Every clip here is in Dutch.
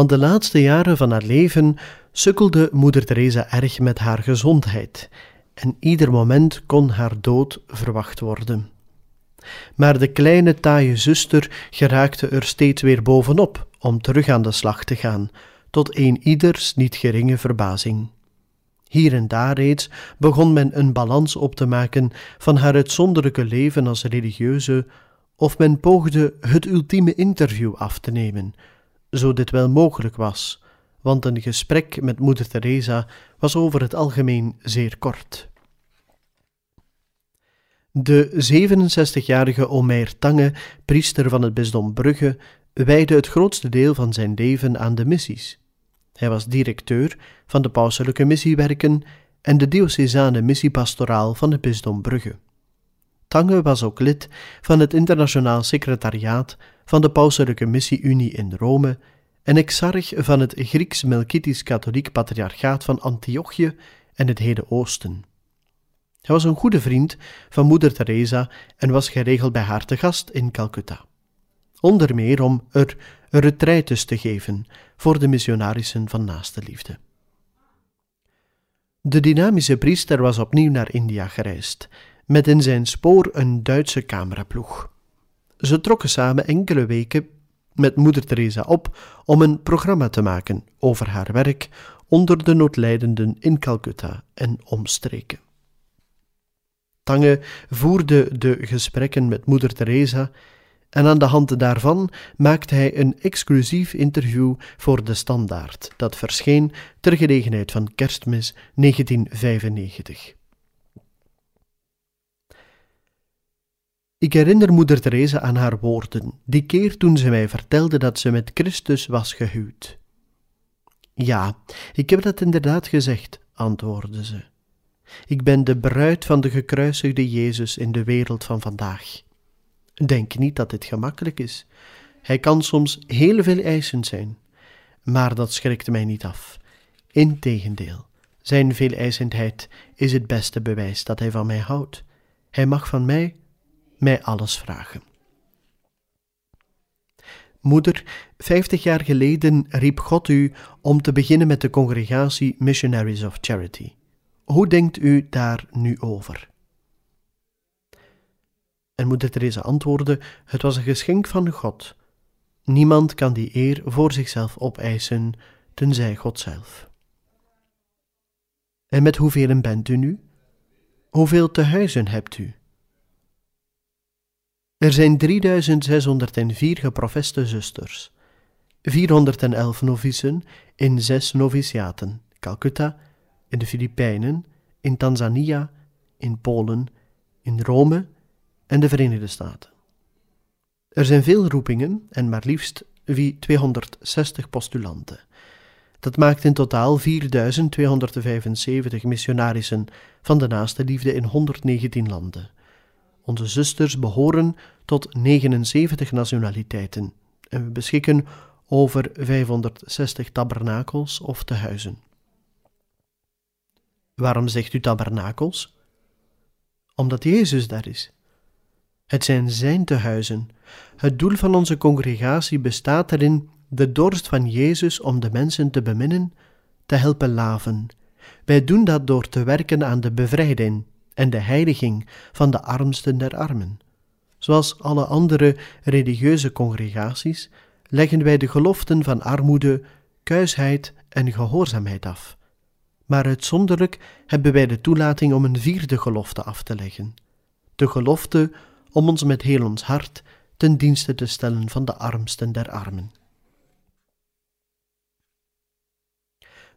Want de laatste jaren van haar leven sukkelde moeder Teresa erg met haar gezondheid en ieder moment kon haar dood verwacht worden. Maar de kleine taaie zuster geraakte er steeds weer bovenop om terug aan de slag te gaan, tot een ieders niet geringe verbazing. Hier en daar reeds begon men een balans op te maken van haar uitzonderlijke leven als religieuze, of men poogde het ultieme interview af te nemen, zo dit wel mogelijk was, want een gesprek met moeder Teresa was over het algemeen zeer kort. De 67-jarige Omer Tange, priester van het bisdom Brugge, wijde het grootste deel van zijn leven aan de missies. Hij was directeur van de pauselijke missiewerken en de diocesane missiepastoraal van het bisdom Brugge. Tange was ook lid van het internationaal secretariaat van de Pauselijke Missie-Unie in Rome en exarch van het Grieks-Melkitisch-Katholiek Patriarchaat van Antiochië en het Hele Oosten. Hij was een goede vriend van moeder Teresa en was geregeld bij haar te gast in Calcutta. Onder meer om er retraites te geven voor de missionarissen van naaste liefde. De dynamische priester was opnieuw naar India gereisd, met in zijn spoor een Duitse cameraploeg. Ze trokken samen enkele weken met moeder Teresa op om een programma te maken over haar werk onder de noodlijdenden in Calcutta en omstreken. Tange voerde de gesprekken met moeder Teresa en aan de hand daarvan maakte hij een exclusief interview voor de Standaard, dat verscheen ter gelegenheid van Kerstmis 1995. Ik herinner moeder Teresa aan haar woorden, die keer toen ze mij vertelde dat ze met Christus was gehuwd. Ja, ik heb dat inderdaad gezegd, antwoordde ze. Ik ben de bruid van de gekruisigde Jezus in de wereld van vandaag. Denk niet dat dit gemakkelijk is. Hij kan soms heel veel eisend zijn, maar dat schrikt mij niet af. Integendeel, zijn veeleisendheid is het beste bewijs dat hij van mij houdt. Hij mag van mij mij alles vragen. Moeder, vijftig jaar geleden riep God u om te beginnen met de congregatie Missionaries of Charity. Hoe denkt u daar nu over? En moeder Teresa antwoordde: Het was een geschenk van God. Niemand kan die eer voor zichzelf opeisen, tenzij God zelf. En met hoeveel bent u nu? Hoeveel tehuizen hebt u? Er zijn 3604 geprofeste zusters, 411 novicen in zes noviciaten, Calcutta, in de Filipijnen, in Tanzania, in Polen, in Rome en de Verenigde Staten. Er zijn veel roepingen en maar liefst wie 260 postulanten. Dat maakt in totaal 4275 missionarissen van de naaste liefde in 119 landen. Onze zusters behoren tot 79 nationaliteiten en we beschikken over 560 tabernakels of tehuizen. Waarom zegt u tabernakels? Omdat Jezus daar is. Het zijn zijn tehuizen. Het doel van onze congregatie bestaat erin de dorst van Jezus om de mensen te beminnen, te helpen laven. Wij doen dat door te werken aan de bevrijding en de heiliging van de armsten der armen. Zoals alle andere religieuze congregaties leggen wij de geloften van armoede, kuisheid en gehoorzaamheid af. Maar uitzonderlijk hebben wij de toelating om een vierde gelofte af te leggen: de gelofte om ons met heel ons hart ten dienste te stellen van de armsten der armen.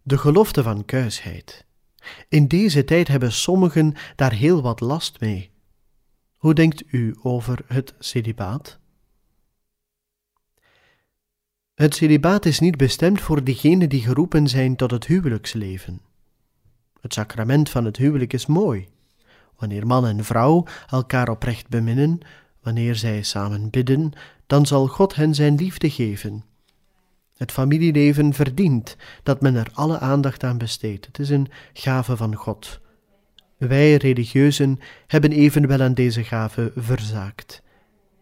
De gelofte van kuisheid in deze tijd hebben sommigen daar heel wat last mee. Hoe denkt u over het celibaat? Het celibaat is niet bestemd voor diegenen die geroepen zijn tot het huwelijksleven. Het sacrament van het huwelijk is mooi. Wanneer man en vrouw elkaar oprecht beminnen, wanneer zij samen bidden, dan zal God hen zijn liefde geven. Het familieleven verdient dat men er alle aandacht aan besteedt. Het is een gave van God. Wij religieuzen hebben evenwel aan deze gave verzaakt.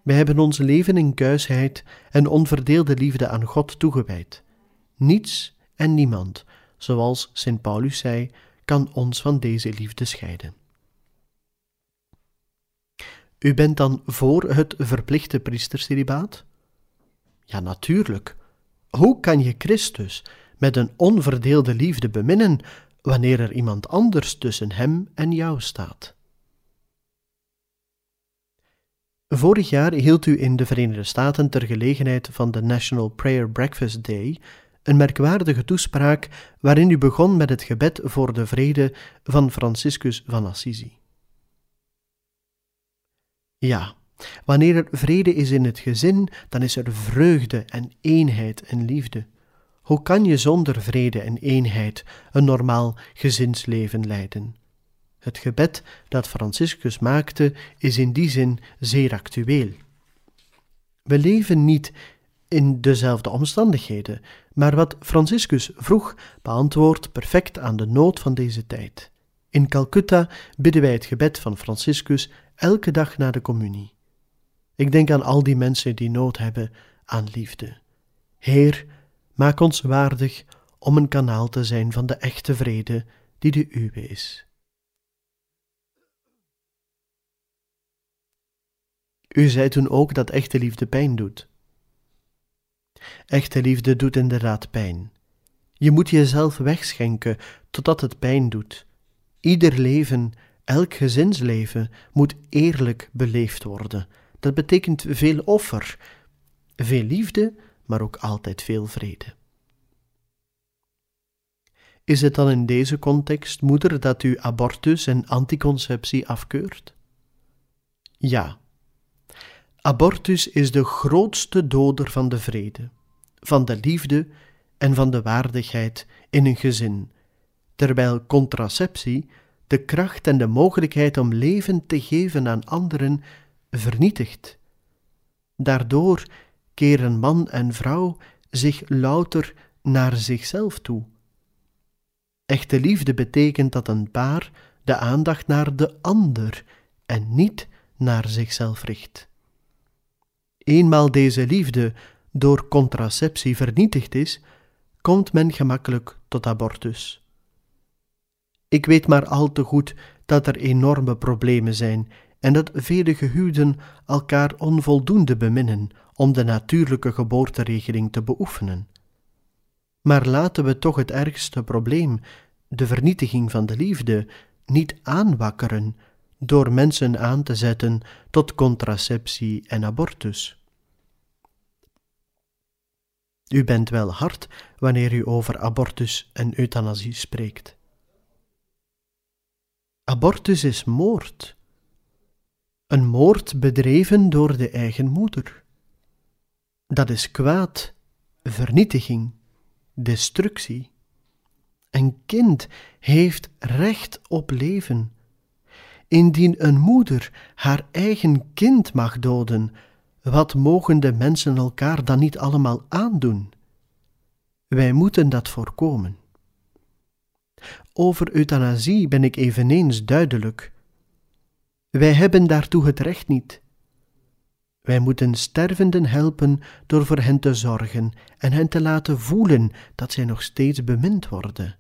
Wij hebben ons leven in kuisheid en onverdeelde liefde aan God toegewijd. Niets en niemand, zoals Sint Paulus zei, kan ons van deze liefde scheiden. U bent dan voor het verplichte priestercelibaat? Ja, natuurlijk. Hoe kan je Christus met een onverdeelde liefde beminnen wanneer er iemand anders tussen hem en jou staat? Vorig jaar hield u in de Verenigde Staten ter gelegenheid van de National Prayer Breakfast Day een merkwaardige toespraak waarin u begon met het gebed voor de vrede van Franciscus van Assisi. Ja, wanneer er vrede is in het gezin, dan is er vreugde en eenheid en liefde. Hoe kan je zonder vrede en eenheid een normaal gezinsleven leiden? Het gebed dat Franciscus maakte is in die zin zeer actueel. We leven niet in dezelfde omstandigheden, maar wat Franciscus vroeg beantwoordt perfect aan de nood van deze tijd. In Calcutta bidden wij het gebed van Franciscus elke dag na de communie. Ik denk aan al die mensen die nood hebben aan liefde. Heer, maak ons waardig om een kanaal te zijn van de echte vrede die de uwe is. U zei toen ook dat echte liefde pijn doet. Echte liefde doet inderdaad pijn. Je moet jezelf wegschenken totdat het pijn doet. Ieder leven, elk gezinsleven, moet eerlijk beleefd worden. Dat betekent veel offer, veel liefde, maar ook altijd veel vrede. Is het dan in deze context, moeder, dat u abortus en anticonceptie afkeurt? Ja, Abortus is de grootste doder van de vrede, van de liefde en van de waardigheid in een gezin, terwijl contraceptie de kracht en de mogelijkheid om leven te geven aan anderen vernietigt. Daardoor keren man en vrouw zich louter naar zichzelf toe. Echte liefde betekent dat een paar de aandacht naar de ander en niet naar zichzelf richt. Eenmaal deze liefde door contraceptie vernietigd is, komt men gemakkelijk tot abortus. Ik weet maar al te goed dat er enorme problemen zijn en dat vele gehuwden elkaar onvoldoende beminnen om de natuurlijke geboorteregeling te beoefenen. Maar laten we toch het ergste probleem, de vernietiging van de liefde, niet aanwakkeren door mensen aan te zetten tot contraceptie en abortus. U bent wel hard wanneer u over abortus en euthanasie spreekt. Abortus is moord. Een moord bedreven door de eigen moeder. Dat is kwaad, vernietiging, destructie. Een kind heeft recht op leven. Indien een moeder haar eigen kind mag doden, wat mogen de mensen elkaar dan niet allemaal aandoen? Wij moeten dat voorkomen. Over euthanasie ben ik eveneens duidelijk. Wij hebben daartoe het recht niet. Wij moeten stervenden helpen door voor hen te zorgen en hen te laten voelen dat zij nog steeds bemind worden.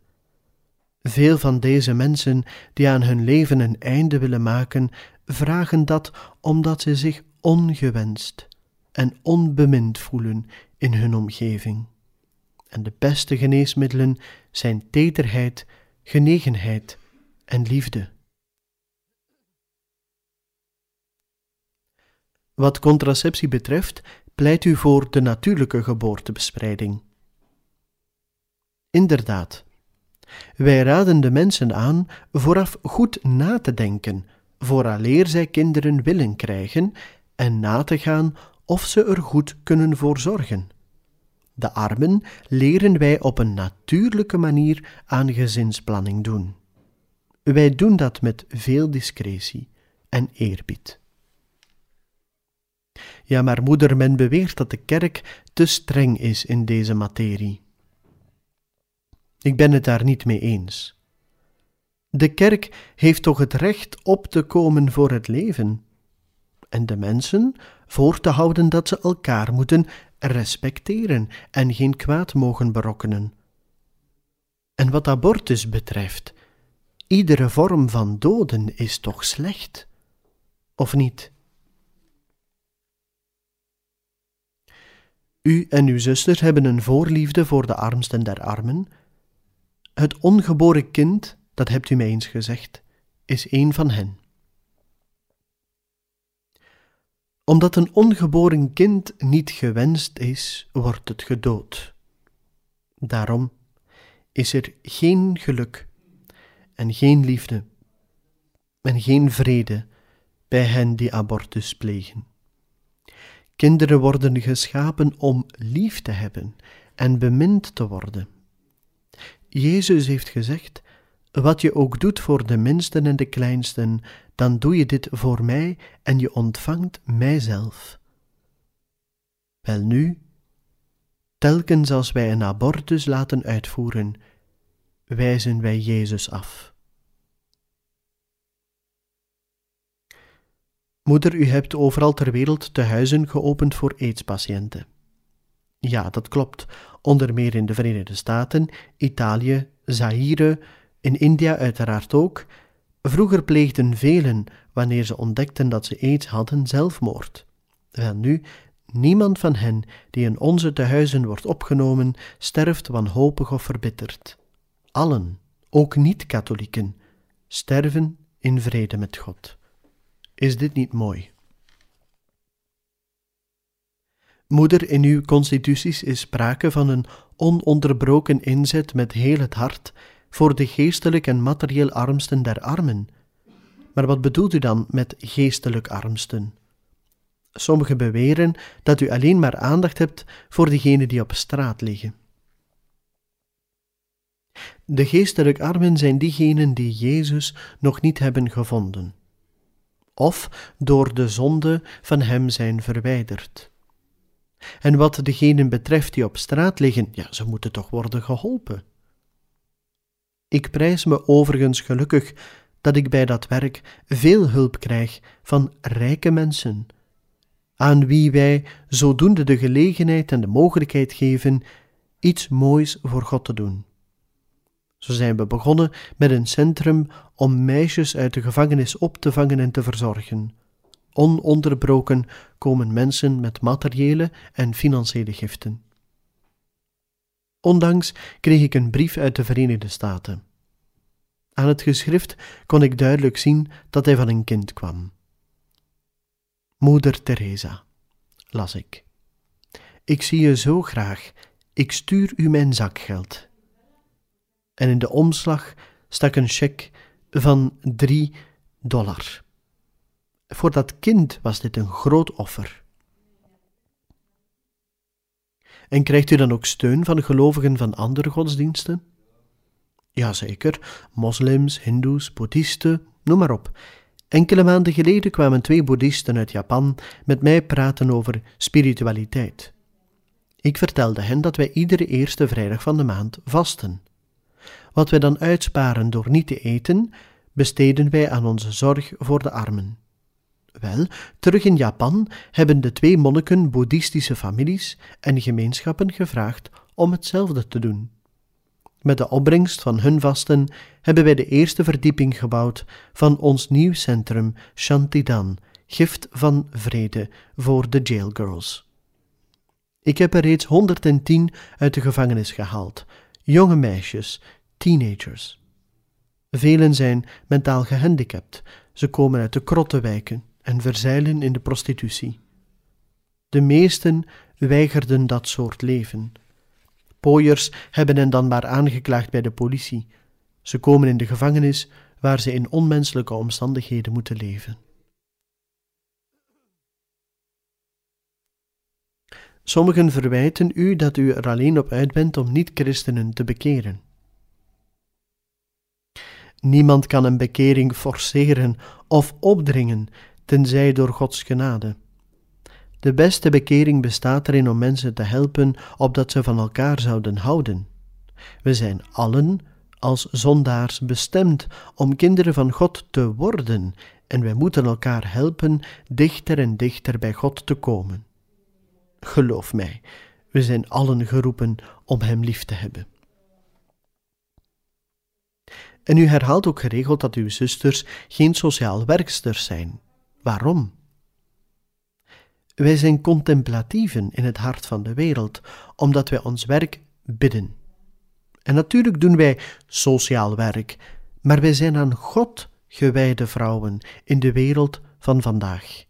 Veel van deze mensen die aan hun leven een einde willen maken, vragen dat omdat ze zich ongewenst en onbemind voelen in hun omgeving. En de beste geneesmiddelen zijn tederheid, genegenheid en liefde. Wat contraceptie betreft, pleit u voor de natuurlijke geboortebespreiding. Inderdaad, wij raden de mensen aan vooraf goed na te denken vooraleer zij kinderen willen krijgen en na te gaan of ze er goed kunnen voor zorgen. De armen leren wij op een natuurlijke manier aan gezinsplanning doen. Wij doen dat met veel discretie en eerbied. Ja, maar moeder, men beweert dat de kerk te streng is in deze materie. Ik ben het daar niet mee eens. De kerk heeft toch het recht op te komen voor het leven en de mensen voor te houden dat ze elkaar moeten respecteren en geen kwaad mogen berokkenen. En wat abortus betreft, iedere vorm van doden is toch slecht, of niet? U en uw zuster hebben een voorliefde voor de armsten der armen. Het ongeboren kind, dat hebt u mij eens gezegd, is een van hen. Omdat een ongeboren kind niet gewenst is, wordt het gedood. Daarom is er geen geluk en geen liefde en geen vrede bij hen die abortus plegen. Kinderen worden geschapen om lief te hebben en bemind te worden. Jezus heeft gezegd: Wat je ook doet voor de minsten en de kleinsten, dan doe je dit voor mij en je ontvangt mijzelf. Welnu, telkens als wij een abortus laten uitvoeren, wijzen wij Jezus af. Moeder, u hebt overal ter wereld tehuizen geopend voor aidspatiënten. Ja, dat klopt. Onder meer in de Verenigde Staten, Italië, Zaire, in India uiteraard ook. Vroeger pleegden velen, wanneer ze ontdekten dat ze aids hadden, zelfmoord. Wel nu, niemand van hen die in onze tehuizen wordt opgenomen, sterft wanhopig of verbitterd. Allen, ook niet-katholieken, sterven in vrede met God. Is dit niet mooi? Moeder, in uw constituties is sprake van een ononderbroken inzet met heel het hart voor de geestelijk en materieel armsten der armen. Maar wat bedoelt u dan met geestelijk armsten? Sommigen beweren dat u alleen maar aandacht hebt voor degenen die op straat liggen. De geestelijk armen zijn diegenen die Jezus nog niet hebben gevonden of door de zonde van hem zijn verwijderd. En wat degenen betreft die op straat liggen, ja, ze moeten toch worden geholpen. Ik prijs me overigens gelukkig dat ik bij dat werk veel hulp krijg van rijke mensen, aan wie wij zodoende de gelegenheid en de mogelijkheid geven iets moois voor God te doen. Zo zijn we begonnen met een centrum om meisjes uit de gevangenis op te vangen en te verzorgen. Ononderbroken komen mensen met materiële en financiële giften. Ondanks kreeg ik een brief uit de Verenigde Staten. Aan het geschrift kon ik duidelijk zien dat hij van een kind kwam. Moeder Teresa, las ik. Ik zie je zo graag. Ik stuur u mijn zakgeld en in de omslag stak een cheque van drie dollar. Voor dat kind was dit een groot offer. En krijgt u dan ook steun van gelovigen van andere godsdiensten? Jazeker, moslims, hindoes, boeddhisten, noem maar op. Enkele maanden geleden kwamen twee boeddhisten uit Japan met mij praten over spiritualiteit. Ik vertelde hen dat wij iedere eerste vrijdag van de maand vasten. Wat wij dan uitsparen door niet te eten, besteden wij aan onze zorg voor de armen. Wel, terug in Japan hebben de twee monniken boeddhistische families en gemeenschappen gevraagd om hetzelfde te doen. Met de opbrengst van hun vasten hebben wij de eerste verdieping gebouwd van ons nieuw centrum Shantidan, gift van vrede voor de jailgirls. Ik heb er reeds 110 uit de gevangenis gehaald, jonge meisjes teenagers. Velen zijn mentaal gehandicapt, ze komen uit de krottenwijken en verzeilen in de prostitutie. De meesten weigerden dat soort leven. Pooiers hebben hen dan maar aangeklaagd bij de politie. Ze komen in de gevangenis, waar ze in onmenselijke omstandigheden moeten leven. Sommigen verwijten u dat u er alleen op uit bent om niet-christenen te bekeren. Niemand kan een bekering forceren of opdringen, tenzij door Gods genade. De beste bekering bestaat erin om mensen te helpen opdat ze van elkaar zouden houden. We zijn allen als zondaars bestemd om kinderen van God te worden en wij moeten elkaar helpen dichter en dichter bij God te komen. Geloof mij, we zijn allen geroepen om Hem lief te hebben. En u herhaalt ook geregeld dat uw zusters geen sociaal werksters zijn. Waarom? Wij zijn contemplatieven in het hart van de wereld, omdat wij ons werk bidden. En natuurlijk doen wij sociaal werk, maar wij zijn aan God gewijde vrouwen in de wereld van vandaag.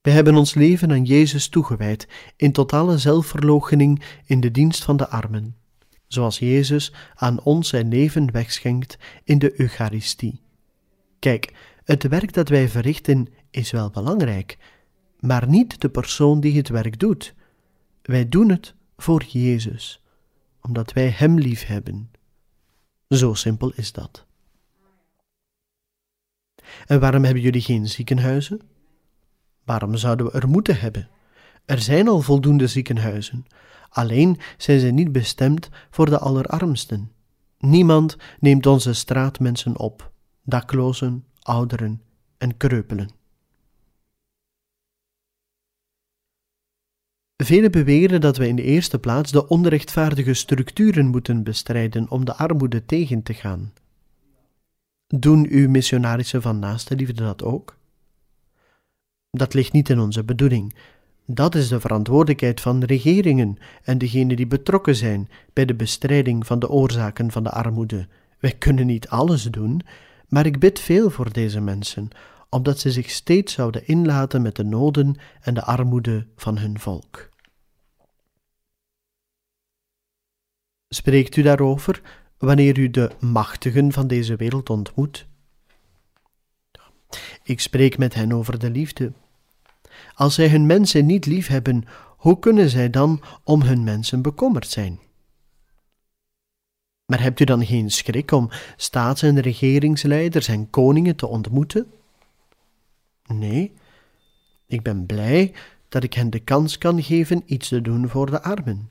Wij hebben ons leven aan Jezus toegewijd in totale zelfverloochening in de dienst van de armen, zoals Jezus aan ons zijn leven wegschenkt in de Eucharistie. Kijk, het werk dat wij verrichten is wel belangrijk, maar niet de persoon die het werk doet. Wij doen het voor Jezus, omdat wij Hem lief hebben. Zo simpel is dat. En waarom hebben jullie geen ziekenhuizen? Waarom zouden we er moeten hebben? Er zijn al voldoende ziekenhuizen. Alleen zijn ze niet bestemd voor de allerarmsten. Niemand neemt onze straatmensen op, daklozen, ouderen en kreupelen. Velen beweren dat we in de eerste plaats de onrechtvaardige structuren moeten bestrijden om de armoede tegen te gaan. Doen uw missionarissen van naaste liefde dat ook? Dat ligt niet in onze bedoeling. Dat is de verantwoordelijkheid van regeringen en degenen die betrokken zijn bij de bestrijding van de oorzaken van de armoede. Wij kunnen niet alles doen, maar ik bid veel voor deze mensen, omdat ze zich steeds zouden inlaten met de noden en de armoede van hun volk. Spreekt u daarover wanneer u de machtigen van deze wereld ontmoet? Ik spreek met hen over de liefde. Als zij hun mensen niet lief hebben, hoe kunnen zij dan om hun mensen bekommerd zijn? Maar hebt u dan geen schrik om staats- en regeringsleiders en koningen te ontmoeten? Nee, ik ben blij dat ik hen de kans kan geven iets te doen voor de armen.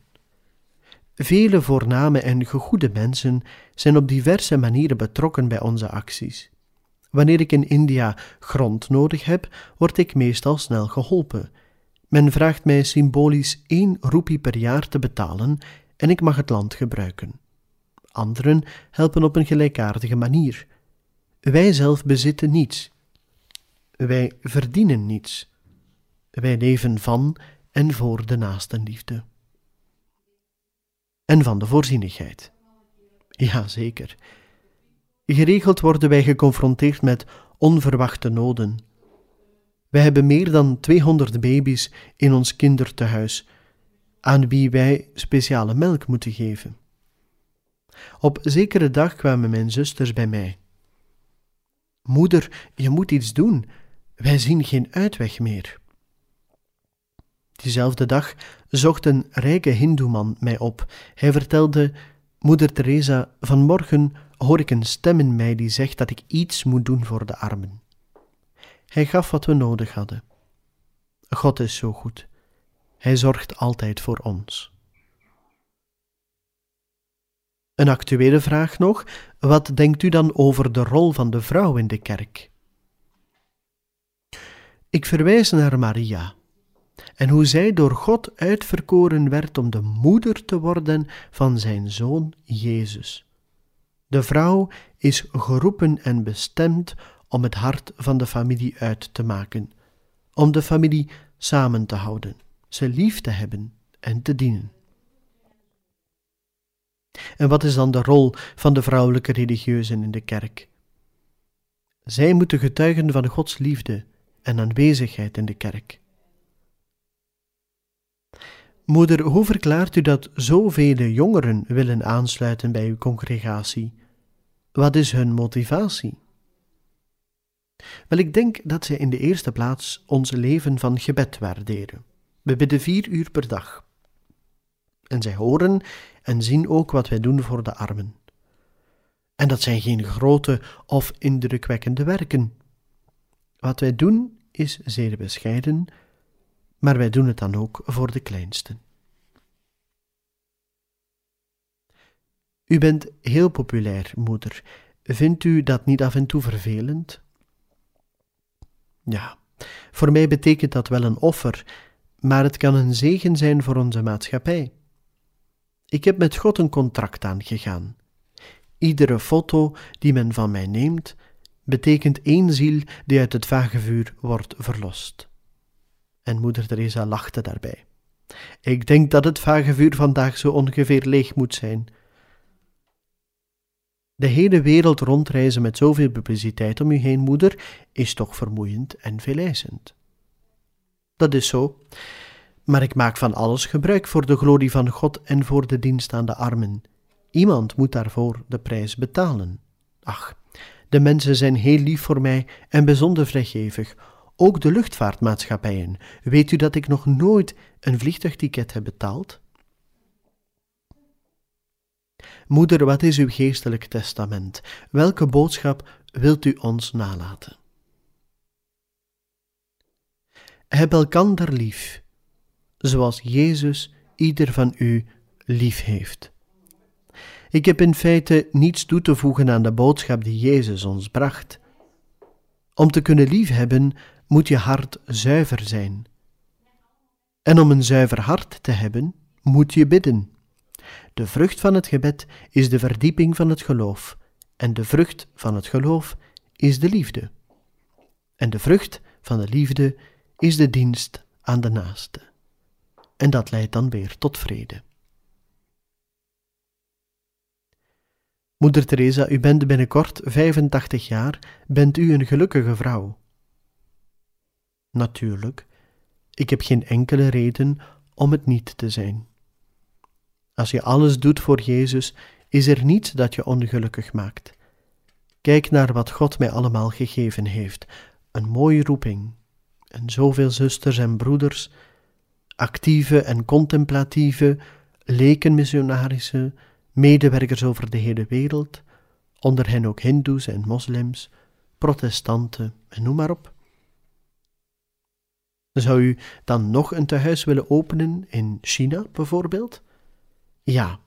Vele voorname en gegoede mensen zijn op diverse manieren betrokken bij onze acties. Wanneer ik in India grond nodig heb, word ik meestal snel geholpen. Men vraagt mij symbolisch één roepie per jaar te betalen en ik mag het land gebruiken. Anderen helpen op een gelijkaardige manier. Wij zelf bezitten niets. Wij verdienen niets. Wij leven van en voor de naastenliefde. En van de voorzienigheid. Ja, zeker. Geregeld worden wij geconfronteerd met onverwachte noden. Wij hebben meer dan 200 baby's in ons kindertehuis, aan wie wij speciale melk moeten geven. Op zekere dag kwamen mijn zusters bij mij. Moeder, je moet iets doen. Wij zien geen uitweg meer. Diezelfde dag zocht een rijke hindoeman mij op. Hij vertelde: Moeder Teresa, vanmorgen hoor ik een stem in mij die zegt dat ik iets moet doen voor de armen. Hij gaf wat we nodig hadden. God is zo goed. Hij zorgt altijd voor ons. Een actuele vraag nog: wat denkt u dan over de rol van de vrouw in de kerk? Ik verwijs naar Maria en hoe zij door God uitverkoren werd om de moeder te worden van zijn zoon Jezus. De vrouw is geroepen en bestemd om het hart van de familie uit te maken, om de familie samen te houden, ze lief te hebben en te dienen. En wat is dan de rol van de vrouwelijke religieuzen in de kerk? Zij moeten getuigen van Gods liefde en aanwezigheid in de kerk. Moeder, hoe verklaart u dat zoveel jongeren willen aansluiten bij uw congregatie? Wat is hun motivatie? Wel, ik denk dat zij in de eerste plaats ons leven van gebed waarderen. We bidden vier uur per dag. En zij horen en zien ook wat wij doen voor de armen. En dat zijn geen grote of indrukwekkende werken. Wat wij doen is zeer bescheiden, maar wij doen het dan ook voor de kleinsten. U bent heel populair, moeder. Vindt u dat niet af en toe vervelend? Ja, voor mij betekent dat wel een offer, maar het kan een zegen zijn voor onze maatschappij. Ik heb met God een contract aangegaan. Iedere foto die men van mij neemt, betekent één ziel die uit het vagevuur wordt verlost. En moeder Teresa lachte daarbij. Ik denk dat het vagevuur vandaag zo ongeveer leeg moet zijn. De hele wereld rondreizen met zoveel publiciteit om u heen, moeder, is toch vermoeiend en veeleisend. Dat is zo, maar ik maak van alles gebruik voor de glorie van God en voor de dienst aan de armen. Iemand moet daarvoor de prijs betalen. Ach, de mensen zijn heel lief voor mij en bijzonder vrijgevig. Ook de luchtvaartmaatschappijen. Weet u dat ik nog nooit een vliegtuigticket heb betaald? Moeder, wat is uw geestelijk testament? Welke boodschap wilt u ons nalaten? Heb elkander lief, zoals Jezus ieder van u lief heeft. Ik heb in feite niets toe te voegen aan de boodschap die Jezus ons bracht. Om te kunnen liefhebben moet je hart zuiver zijn. En om een zuiver hart te hebben, moet je bidden. De vrucht van het gebed is de verdieping van het geloof, en de vrucht van het geloof is de liefde. En de vrucht van de liefde is de dienst aan de naaste. En dat leidt dan weer tot vrede. Moeder Teresa, u bent binnenkort 85 jaar, bent u een gelukkige vrouw? Natuurlijk, ik heb geen enkele reden om het niet te zijn. Als je alles doet voor Jezus, is er niets dat je ongelukkig maakt. Kijk naar wat God mij allemaal gegeven heeft: een mooie roeping, en zoveel zusters en broeders, actieve en contemplatieve, lekenmissionarissen, medewerkers over de hele wereld, onder hen ook Hindoes en moslims, protestanten en noem maar op. Zou u dan nog een tehuis willen openen in China bijvoorbeeld? Ja.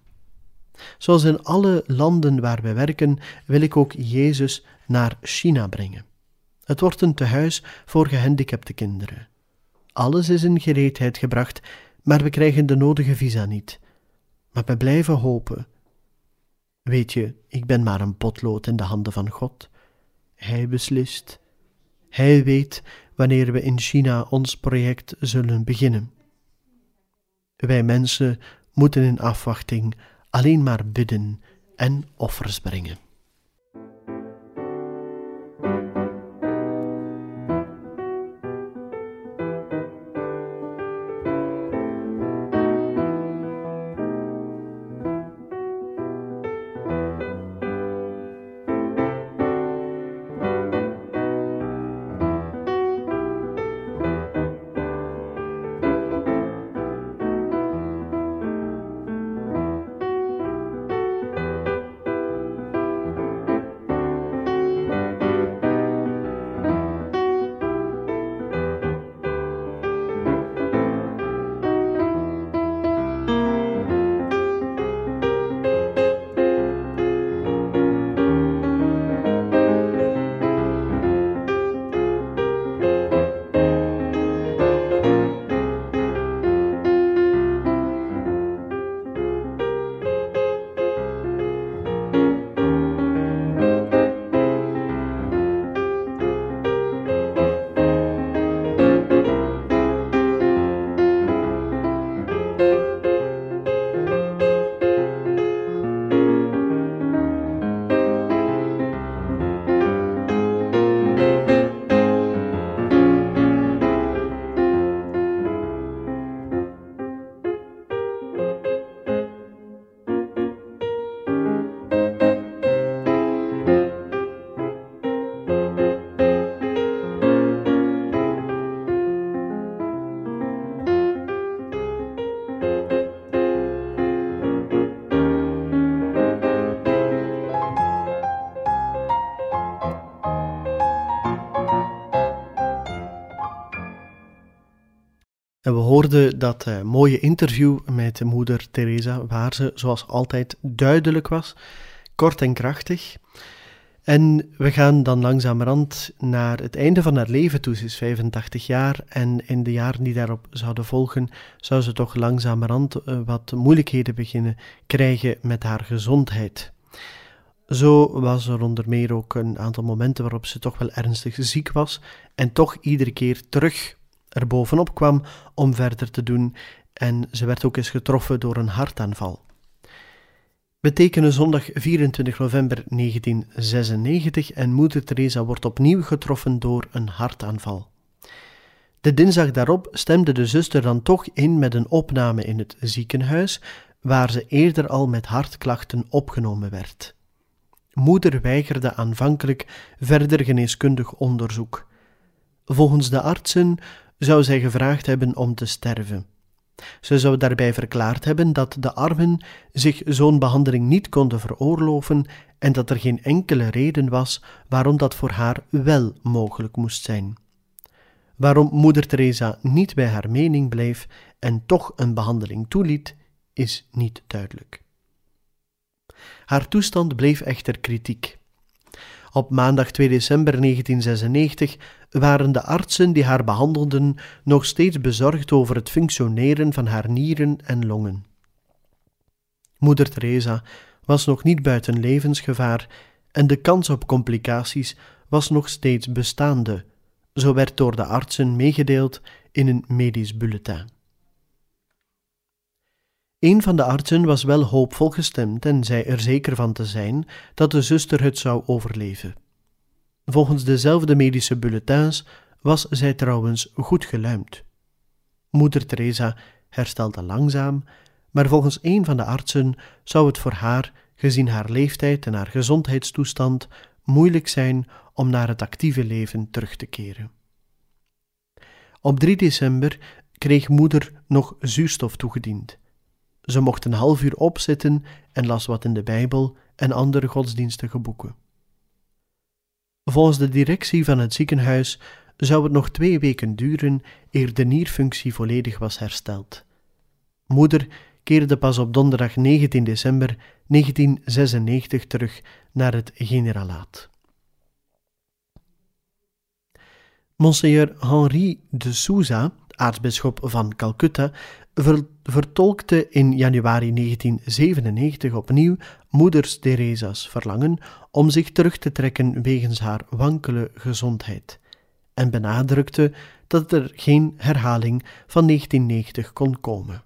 Zoals in alle landen waar wij werken, wil ik ook Jezus naar China brengen. Het wordt een tehuis voor gehandicapte kinderen. Alles is in gereedheid gebracht, maar we krijgen de nodige visa niet. Maar we blijven hopen. Weet je, ik ben maar een potlood in de handen van God. Hij beslist. Hij weet wanneer we in China ons project zullen beginnen. Wij mensen moeten in afwachting alleen maar bidden en offers brengen. En we hoorden dat uh, mooie interview met moeder Teresa, waar ze zoals altijd duidelijk was, kort en krachtig. En we gaan dan langzamerhand naar het einde van haar leven toe. Ze is 85 jaar en in de jaren die daarop zouden volgen, zou ze toch langzamerhand uh, wat moeilijkheden beginnen krijgen met haar gezondheid. Zo was er onder meer ook een aantal momenten waarop ze toch wel ernstig ziek was en toch iedere keer terug er bovenop kwam om verder te doen en ze werd ook eens getroffen door een hartaanval. We tekenen zondag 24 november 1996 en moeder Teresa wordt opnieuw getroffen door een hartaanval. De dinsdag daarop stemde de zuster dan toch in met een opname in het ziekenhuis, waar ze eerder al met hartklachten opgenomen werd. Moeder weigerde aanvankelijk verder geneeskundig onderzoek. Volgens de artsen zou zij gevraagd hebben om te sterven. Ze zou daarbij verklaard hebben dat de armen zich zo'n behandeling niet konden veroorloven en dat er geen enkele reden was waarom dat voor haar wel mogelijk moest zijn. Waarom moeder Teresa niet bij haar mening bleef en toch een behandeling toeliet, is niet duidelijk. Haar toestand bleef echter kritiek. Op maandag 2 december 1996 waren de artsen die haar behandelden nog steeds bezorgd over het functioneren van haar nieren en longen. Moeder Teresa was nog niet buiten levensgevaar en de kans op complicaties was nog steeds bestaande, zo werd door de artsen meegedeeld in een medisch bulletin. Een van de artsen was wel hoopvol gestemd en zei er zeker van te zijn dat de zuster het zou overleven. Volgens dezelfde medische bulletins was zij trouwens goed geluimd. Moeder Teresa herstelde langzaam, maar volgens een van de artsen zou het voor haar, gezien haar leeftijd en haar gezondheidstoestand, moeilijk zijn om naar het actieve leven terug te keren. Op 3 december kreeg moeder nog zuurstof toegediend. Ze mocht een half uur opzitten en las wat in de Bijbel en andere godsdienstige boeken. Volgens de directie van het ziekenhuis zou het nog twee weken duren eer de nierfunctie volledig was hersteld. Moeder keerde pas op donderdag 19 december 1996 terug naar het generalaat. Monseigneur Henri de Souza, aartsbisschop van Calcutta, vertolkte in januari 1997 opnieuw moeders Theresa's verlangen om zich terug te trekken wegens haar wankele gezondheid en benadrukte dat er geen herhaling van 1990 kon komen.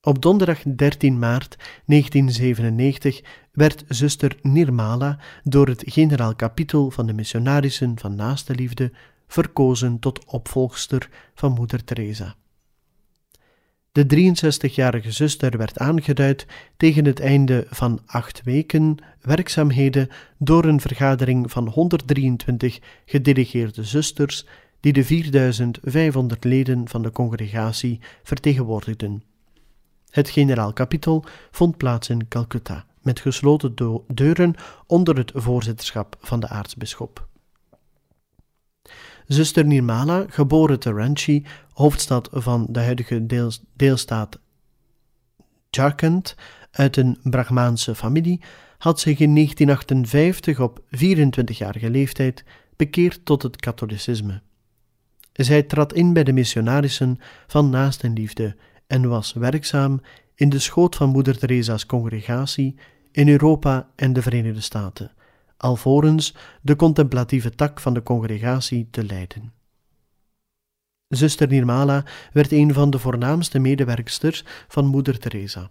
Op donderdag 13 maart 1997 werd zuster Nirmala door het generaal kapitel van de missionarissen van naaste liefde verkozen tot opvolgster van moeder Teresa. De 63-jarige zuster werd aangeduid tegen het einde van acht weken werkzaamheden door een vergadering van 123 gedelegeerde zusters die de 4500 leden van de congregatie vertegenwoordigden. Het generaal kapitel vond plaats in Calcutta, met gesloten deuren onder het voorzitterschap van de aartsbisschop. Zuster Nirmala, geboren te Ranchi, hoofdstad van de huidige deelstaat Jharkhand, uit een Brahmaanse familie, had zich in 1958 op 24-jarige leeftijd bekeerd tot het katholicisme. Zij trad in bij de missionarissen van Naastenliefde en was werkzaam in de schoot van Moeder Teresa's congregatie in Europa en de Verenigde Staten alvorens de contemplatieve tak van de congregatie te leiden. Zuster Nirmala werd een van de voornaamste medewerksters van Moeder Teresa.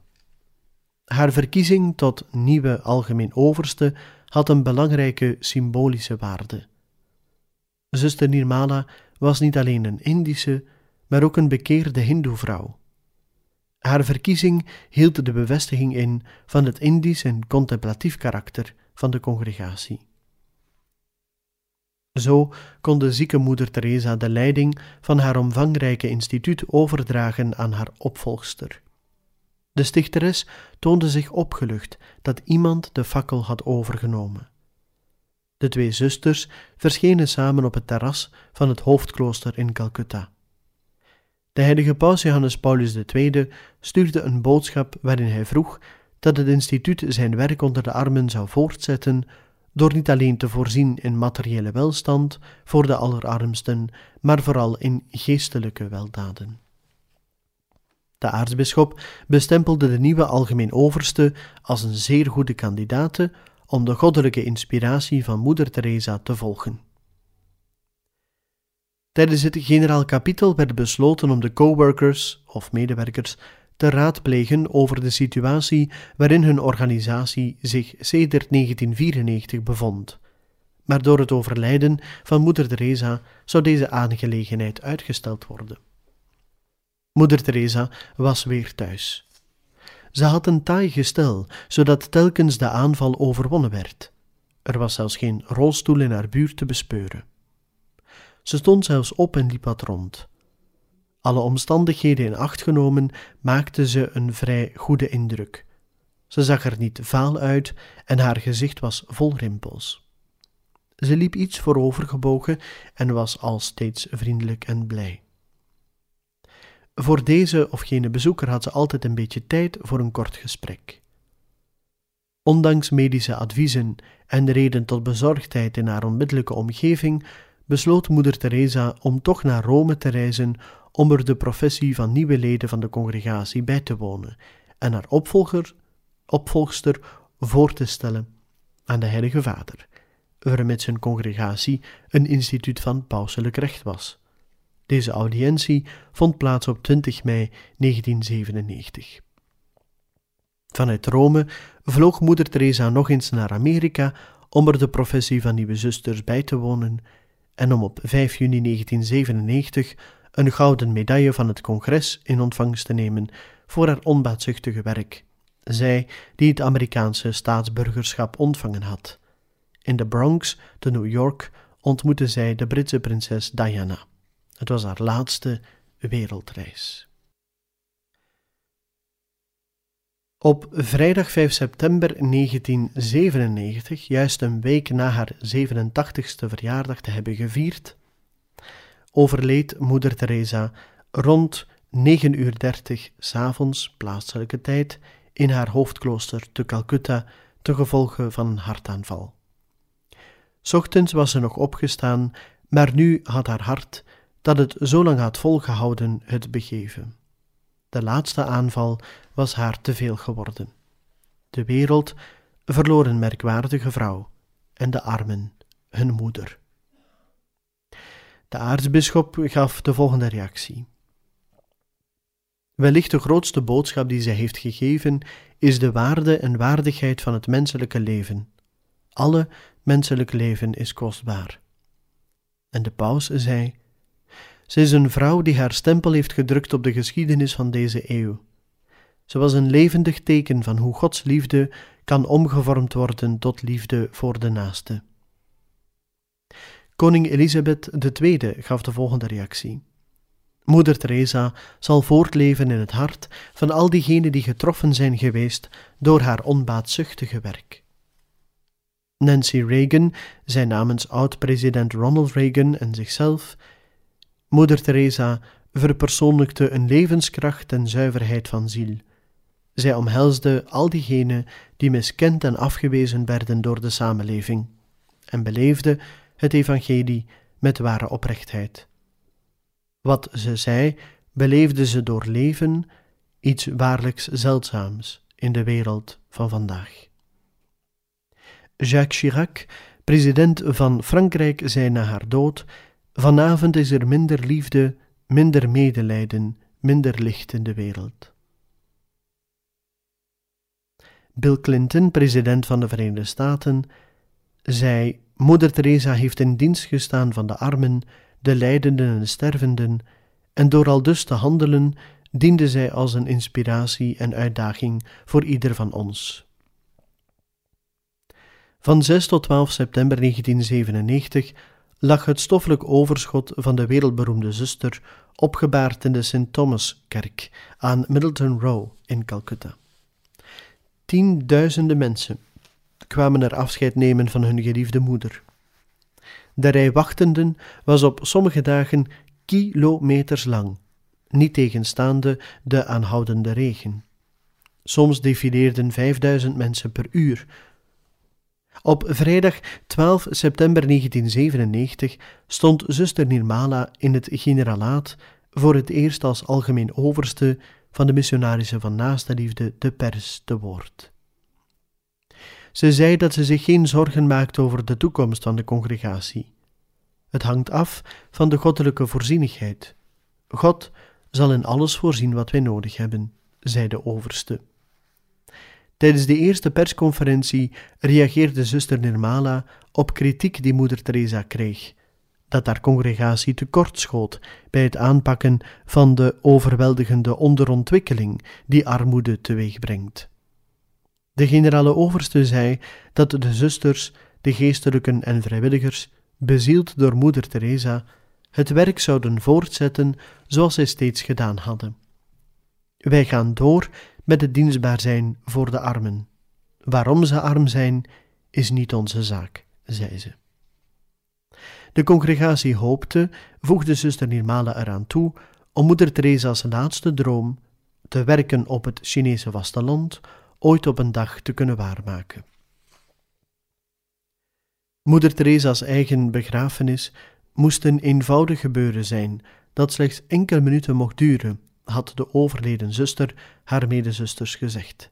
Haar verkiezing tot nieuwe algemeen overste had een belangrijke symbolische waarde. Zuster Nirmala was niet alleen een Indische, maar ook een bekeerde Hindoevrouw. Haar verkiezing hield de bevestiging in van het Indisch en contemplatief karakter van de congregatie. Zo kon de zieke moeder Teresa de leiding van haar omvangrijke instituut overdragen aan haar opvolgster. De stichteres toonde zich opgelucht dat iemand de fakkel had overgenomen. De twee zusters verschenen samen op het terras van het hoofdklooster in Calcutta. De heilige paus Johannes Paulus II stuurde een boodschap waarin hij vroeg dat het instituut zijn werk onder de armen zou voortzetten door niet alleen te voorzien in materiële welstand voor de allerarmsten, maar vooral in geestelijke weldaden. De aartsbisschop bestempelde de nieuwe algemeen overste als een zeer goede kandidate om de goddelijke inspiratie van Moeder Teresa te volgen. Tijdens het generaal kapitel werd besloten om de coworkers of medewerkers te raadplegen over de situatie waarin hun organisatie zich sedert 1994 bevond. Maar door het overlijden van Moeder Teresa zou deze aangelegenheid uitgesteld worden. Moeder Teresa was weer thuis. Ze had een taai gestel, zodat telkens de aanval overwonnen werd. Er was zelfs geen rolstoel in haar buurt te bespeuren. Ze stond zelfs op en liep wat rond. Alle omstandigheden in acht genomen maakte ze een vrij goede indruk. Ze zag er niet vaal uit en haar gezicht was vol rimpels. Ze liep iets voorovergebogen en was al steeds vriendelijk en blij. Voor deze of gene bezoeker had ze altijd een beetje tijd voor een kort gesprek. Ondanks medische adviezen en reden tot bezorgdheid in haar onmiddellijke omgeving, besloot moeder Teresa om toch naar Rome te reizen om er de professie van nieuwe leden van de congregatie bij te wonen en haar opvolger, opvolgster voor te stellen aan de Heilige Vader, vermits zijn congregatie een instituut van pauselijk recht was. Deze audiëntie vond plaats op 20 mei 1997. Vanuit Rome vloog moeder Teresa nog eens naar Amerika om er de professie van nieuwe zusters bij te wonen en om op 5 juni 1997 een gouden medaille van het congres in ontvangst te nemen voor haar onbaatzuchtige werk, zij die het Amerikaanse staatsburgerschap ontvangen had. In de Bronx, te New York, ontmoette zij de Britse prinses Diana. Het was haar laatste wereldreis. Op vrijdag 5 september 1997, juist een week na haar 87ste verjaardag te hebben gevierd, overleed moeder Teresa rond 9 uur 30 s'avonds plaatselijke tijd in haar hoofdklooster te Calcutta te gevolge van een hartaanval. Ochtends was ze nog opgestaan, maar nu had haar hart, dat het zo lang had volgehouden, het begeven. De laatste aanval was haar te veel geworden. De wereld verloor een merkwaardige vrouw en de armen hun moeder. De aartsbisschop gaf de volgende reactie. Wellicht de grootste boodschap die zij heeft gegeven is de waarde en waardigheid van het menselijke leven. Alle menselijk leven is kostbaar. En de paus zei: Ze is een vrouw die haar stempel heeft gedrukt op de geschiedenis van deze eeuw. Ze was een levendig teken van hoe Gods liefde kan omgevormd worden tot liefde voor de naaste. Koning Elisabeth II gaf de volgende reactie. Moeder Teresa zal voortleven in het hart van al diegenen die getroffen zijn geweest door haar onbaatzuchtige werk. Nancy Reagan zei namens oud-president Ronald Reagan en zichzelf: Moeder Teresa verpersoonlijkte een levenskracht en zuiverheid van ziel. Zij omhelsde al diegenen die miskend en afgewezen werden door de samenleving en beleefde het evangelie met ware oprechtheid. Wat ze zei, beleefde ze door leven, iets waarlijks zeldzaams in de wereld van vandaag. Jacques Chirac, president van Frankrijk, zei na haar dood: Vanavond is er minder liefde, minder medelijden, minder licht in de wereld. Bill Clinton, president van de Verenigde Staten, zei Moeder Teresa heeft in dienst gestaan van de armen, de lijdenden en de stervenden, en door al dus te handelen diende zij als een inspiratie en uitdaging voor ieder van ons. Van 6 tot 12 september 1997 lag het stoffelijk overschot van de wereldberoemde zuster opgebaard in de St. Thomaskerk aan Middleton Row in Calcutta. Tienduizenden mensen kwamen er afscheid nemen van hun geliefde moeder. De rij wachtenden was op sommige dagen kilometers lang, niet tegenstaande de aanhoudende regen. Soms defileerden 5000 mensen per uur. Op vrijdag 12 september 1997 stond zuster Nirmala in het generalaat voor het eerst als algemeen overste van de missionarissen van naaste liefde de pers te woord. Ze zei dat ze zich geen zorgen maakt over de toekomst van de congregatie. Het hangt af van de goddelijke voorzienigheid. God zal in alles voorzien wat wij nodig hebben, zei de overste. Tijdens de eerste persconferentie reageerde zuster Nirmala op kritiek die moeder Teresa kreeg, dat haar congregatie tekortschoot bij het aanpakken van de overweldigende onderontwikkeling die armoede teweegbrengt. De generale overste zei dat de zusters, de geestelijken en vrijwilligers, bezield door moeder Teresa, het werk zouden voortzetten zoals zij steeds gedaan hadden. Wij gaan door met het dienstbaar zijn voor de armen. Waarom ze arm zijn, is niet onze zaak, zei ze. De congregatie hoopte, voegde zuster Nirmala eraan toe, om moeder Teresa's laatste droom, te werken op het Chinese vasteland, ooit op een dag te kunnen waarmaken. Moeder Teresa's eigen begrafenis moest een eenvoudig gebeuren zijn, dat slechts enkele minuten mocht duren, had de overleden zuster haar medezusters gezegd.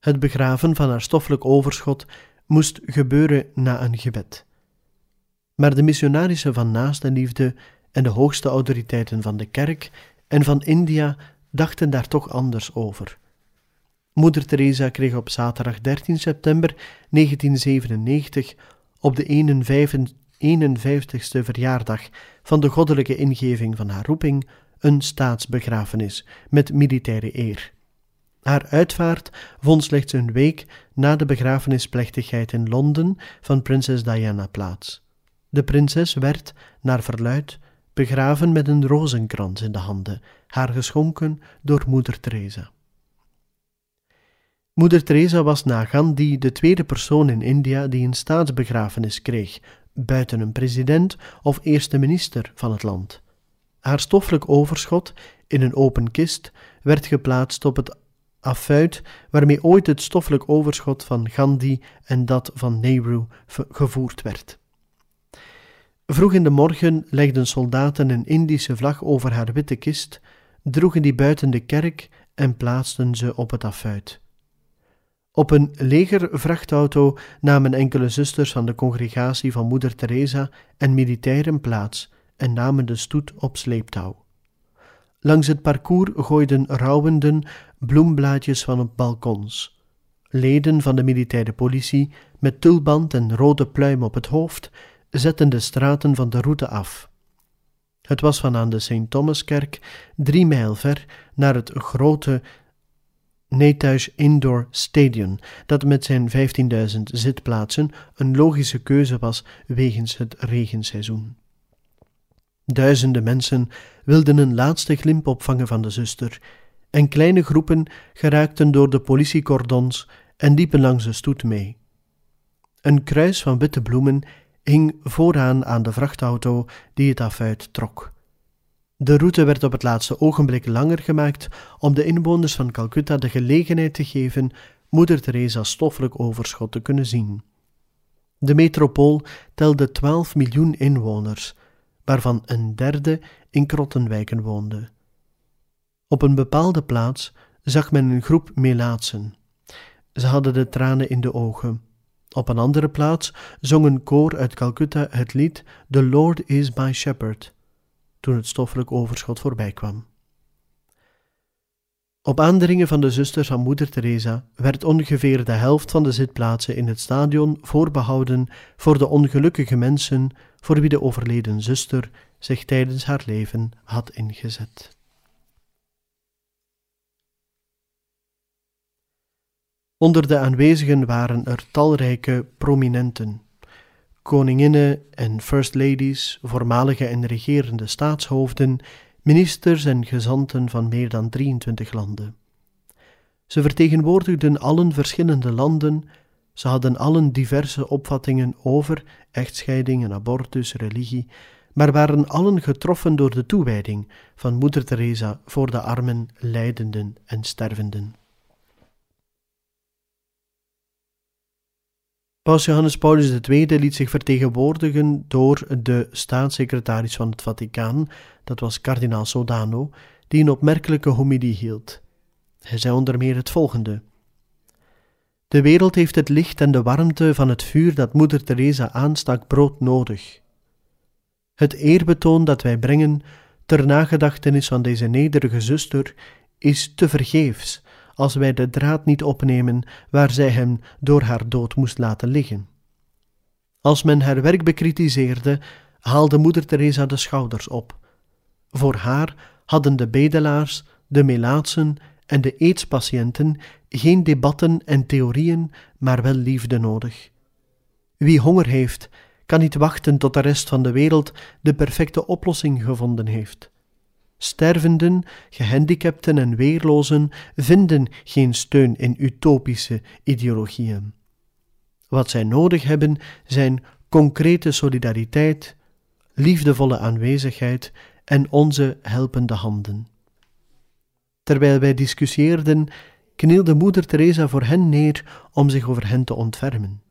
Het begraven van haar stoffelijk overschot moest gebeuren na een gebed. Maar de missionarissen van naaste liefde en de hoogste autoriteiten van de kerk en van India dachten daar toch anders over. Moeder Teresa kreeg op zaterdag 13 september 1997 op de 51ste verjaardag van de goddelijke ingeving van haar roeping een staatsbegrafenis met militaire eer. Haar uitvaart vond slechts een week na de begrafenisplechtigheid in Londen van prinses Diana plaats. De prinses werd, naar verluid, begraven met een rozenkrans in de handen, haar geschonken door moeder Teresa. Moeder Teresa was na Gandhi de tweede persoon in India die een staatsbegrafenis kreeg, buiten een president of eerste minister van het land. Haar stoffelijk overschot in een open kist werd geplaatst op het affuit waarmee ooit het stoffelijk overschot van Gandhi en dat van Nehru gevoerd werd. Vroeg in de morgen legden soldaten een Indische vlag over haar witte kist, droegen die buiten de kerk en plaatsten ze op het affuit. Op een legervrachtauto namen enkele zusters van de congregatie van Moeder Teresa en militairen plaats en namen de stoet op sleeptouw. Langs het parcours gooiden rouwenden bloemblaadjes van op balkons. Leden van de militaire politie, met tulband en rode pluim op het hoofd, zetten de straten van de route af. Het was van aan de St. Thomaskerk drie mijl ver naar het grote Nethuis Indoor Stadion, dat met zijn 15.000 zitplaatsen een logische keuze was wegens het regenseizoen. Duizenden mensen wilden een laatste glimp opvangen van de zuster, en kleine groepen geraakten door de politiecordons en liepen langs de stoet mee. Een kruis van witte bloemen hing vooraan aan de vrachtauto die het afuit trok. De route werd op het laatste ogenblik langer gemaakt om de inwoners van Calcutta de gelegenheid te geven Moeder Teresa's stoffelijk overschot te kunnen zien. De metropool telde 12 miljoen inwoners, waarvan een derde in krottenwijken woonde. Op een bepaalde plaats zag men een groep melaatsen. Ze hadden de tranen in de ogen. Op een andere plaats zong een koor uit Calcutta het lied The Lord is my shepherd, toen het stoffelijk overschot voorbij kwam. Op aandringen van de zusters van moeder Teresa werd ongeveer de helft van de zitplaatsen in het stadion voorbehouden voor de ongelukkige mensen voor wie de overleden zuster zich tijdens haar leven had ingezet. Onder de aanwezigen waren er talrijke prominenten, koninginnen en first ladies, voormalige en regerende staatshoofden, ministers en gezanten van meer dan 23 landen. Ze vertegenwoordigden allen verschillende landen, ze hadden allen diverse opvattingen over echtscheiding en abortus, religie, maar waren allen getroffen door de toewijding van Moeder Teresa voor de armen, lijdenden en stervenden. Paus Johannes Paulus II liet zich vertegenwoordigen door de staatssecretaris van het Vaticaan, dat was kardinaal Sodano, die een opmerkelijke homilie hield. Hij zei onder meer het volgende. De wereld heeft het licht en de warmte van het vuur dat Moeder Teresa aanstak brood nodig. Het eerbetoon dat wij brengen ter nagedachtenis van deze nederige zuster is te vergeefs als wij de draad niet opnemen waar zij hem door haar dood moest laten liggen. Als men haar werk bekritiseerde, haalde Moeder Teresa de schouders op. Voor haar hadden de bedelaars, de melaatsen en de aidspatiënten geen debatten en theorieën, maar wel liefde nodig. Wie honger heeft, kan niet wachten tot de rest van de wereld de perfecte oplossing gevonden heeft. Stervenden, gehandicapten en weerlozen vinden geen steun in utopische ideologieën. Wat zij nodig hebben zijn concrete solidariteit, liefdevolle aanwezigheid en onze helpende handen. Terwijl wij discussieerden, knielde moeder Teresa voor hen neer om zich over hen te ontfermen.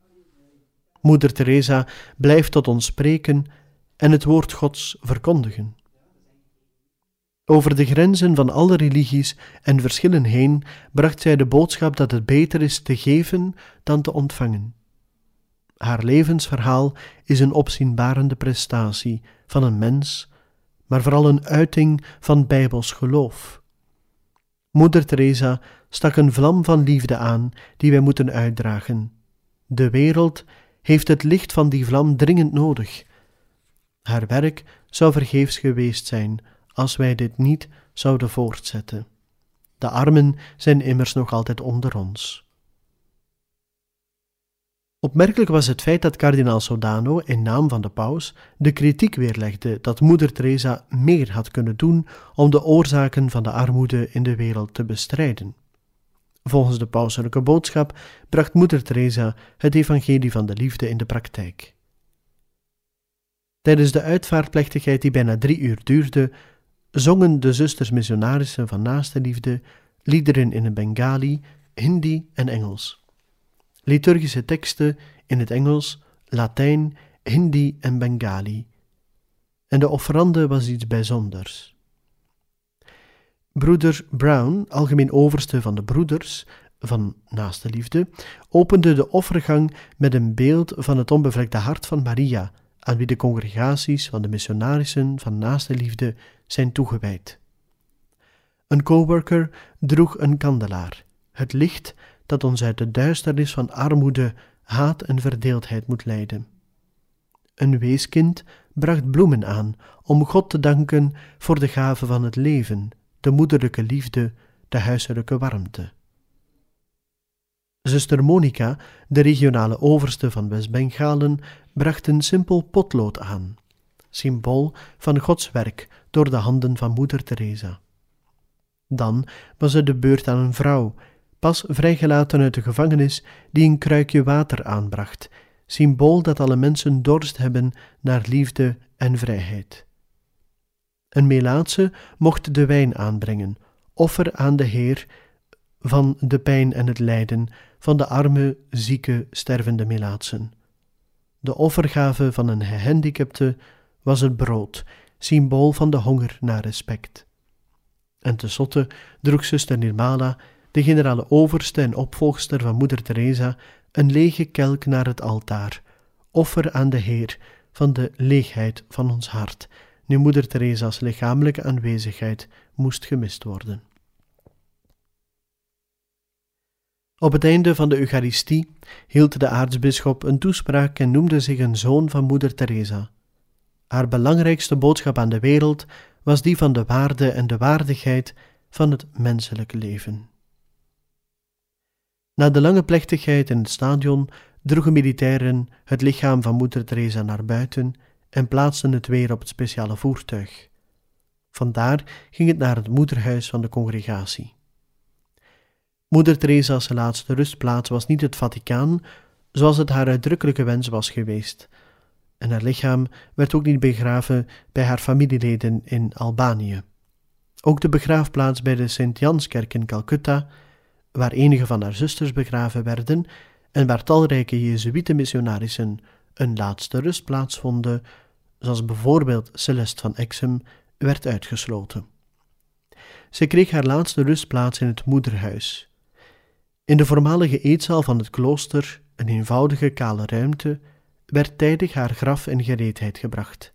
Moeder Teresa blijft tot ons spreken en het woord Gods verkondigen. Over de grenzen van alle religies en verschillen heen bracht zij de boodschap dat het beter is te geven dan te ontvangen. Haar levensverhaal is een opzienbarende prestatie van een mens, maar vooral een uiting van bijbels geloof. Moeder Teresa stak een vlam van liefde aan die wij moeten uitdragen. De wereld heeft het licht van die vlam dringend nodig. Haar werk zou vergeefs geweest zijn als wij dit niet zouden voortzetten. De armen zijn immers nog altijd onder ons. Opmerkelijk was het feit dat kardinaal Sodano in naam van de paus de kritiek weerlegde dat moeder Teresa meer had kunnen doen om de oorzaken van de armoede in de wereld te bestrijden. Volgens de pauselijke boodschap bracht moeder Teresa het evangelie van de liefde in de praktijk. Tijdens de uitvaartplechtigheid die bijna drie uur duurde, zongen de zusters missionarissen van naaste liefde liederen in het Bengali, Hindi en Engels. Liturgische teksten in het Engels, Latijn, Hindi en Bengali. En de offerande was iets bijzonders. Broeder Brown, algemeen overste van de broeders van naaste liefde, opende de offergang met een beeld van het onbevlekte hart van Maria, aan wie de congregaties van de missionarissen van naaste liefde zijn toegewijd. Een coworker droeg een kandelaar, het licht dat ons uit de duisternis van armoede, haat en verdeeldheid moet leiden. Een weeskind bracht bloemen aan om God te danken voor de gave van het leven, de moederlijke liefde, de huiselijke warmte. Zuster Monica, de regionale overste van West-Bengalen, bracht een simpel potlood aan, symbool van Gods werk door de handen van Moeder Teresa. Dan was het de beurt aan een vrouw, pas vrijgelaten uit de gevangenis, die een kruikje water aanbracht, symbool dat alle mensen dorst hebben naar liefde en vrijheid. Een Melaatse mocht de wijn aanbrengen, offer aan de Heer van de pijn en het lijden van de arme, zieke, stervende Melaatsen. De offergave van een gehandicapte was het brood, symbool van de honger naar respect. En tenslotte droeg zuster Nirmala, de generale overste en opvolgster van moeder Teresa, een lege kelk naar het altaar, offer aan de Heer van de leegheid van ons hart, nu moeder Teresa's lichamelijke aanwezigheid moest gemist worden. Op het einde van de Eucharistie hield de aartsbisschop een toespraak en noemde zich een zoon van moeder Teresa. Haar belangrijkste boodschap aan de wereld was die van de waarde en de waardigheid van het menselijke leven. Na de lange plechtigheid in het stadion droegen militairen het lichaam van moeder Teresa naar buiten en plaatsten het weer op het speciale voertuig. Vandaar ging het naar het moederhuis van de congregatie. Moeder Teresa's laatste rustplaats was niet het Vaticaan, zoals het haar uitdrukkelijke wens was geweest. En haar lichaam werd ook niet begraven bij haar familieleden in Albanië. Ook de begraafplaats bij de Sint-Janskerk in Calcutta, waar enige van haar zusters begraven werden en waar talrijke Jezuïte-missionarissen een laatste rustplaats vonden, zoals bijvoorbeeld Celeste van Exum, werd uitgesloten. Ze kreeg haar laatste rustplaats in het moederhuis. In de voormalige eetzaal van het klooster, een eenvoudige kale ruimte, werd tijdig haar graf in gereedheid gebracht.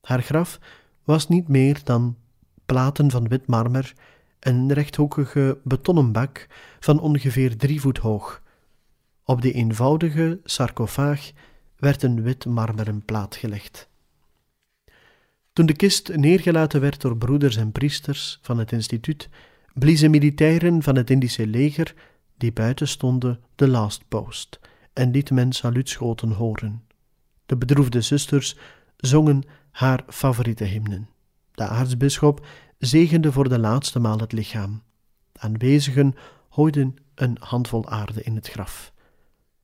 Haar graf was niet meer dan platen van wit marmer en een rechthoekige betonnen bak van ongeveer drie voet hoog. Op die eenvoudige sarcofaag werd een wit marmeren plaat gelegd. Toen de kist neergelaten werd door broeders en priesters van het instituut, bliezen militairen van het Indische leger, die buiten stonden, de last post en liet men saluutschoten horen. De bedroefde zusters zongen haar favoriete hymnen. De aartsbisschop zegende voor de laatste maal het lichaam. Aanwezigen hooiden een handvol aarde in het graf.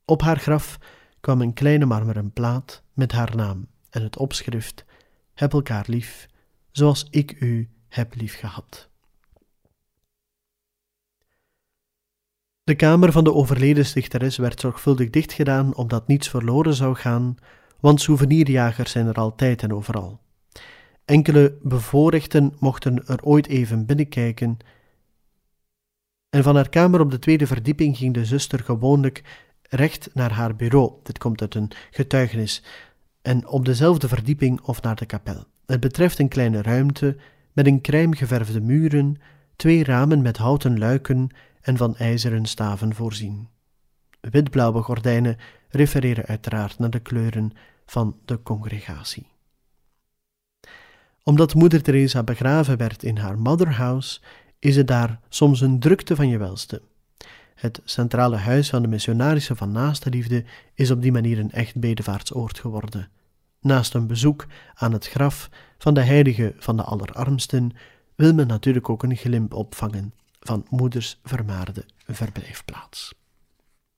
Op haar graf kwam een kleine marmeren plaat met haar naam en het opschrift: Heb elkaar lief, zoals ik u heb lief gehad. De kamer van de overleden stichteres werd zorgvuldig dichtgedaan omdat niets verloren zou gaan, want souvenirjagers zijn er altijd en overal. Enkele bevoorrechten mochten er ooit even binnenkijken. En van haar kamer op de tweede verdieping ging de zuster gewoonlijk recht naar haar bureau. Dit komt uit een getuigenis. En op dezelfde verdieping of naar de kapel. Het betreft een kleine ruimte met een krijmgeverfde muren, twee ramen met houten luiken en van ijzeren staven voorzien. Witblauwe gordijnen refereren uiteraard naar de kleuren van de congregatie. Omdat moeder Teresa begraven werd in haar motherhouse, is het daar soms een drukte van je welste. Het centrale huis van de missionarissen van Naaste Liefde is op die manier een echt bedevaartsoord geworden. Naast een bezoek aan het graf van de heilige van de allerarmsten wil men natuurlijk ook een glimp opvangen van moeders vermaarde verblijfplaats.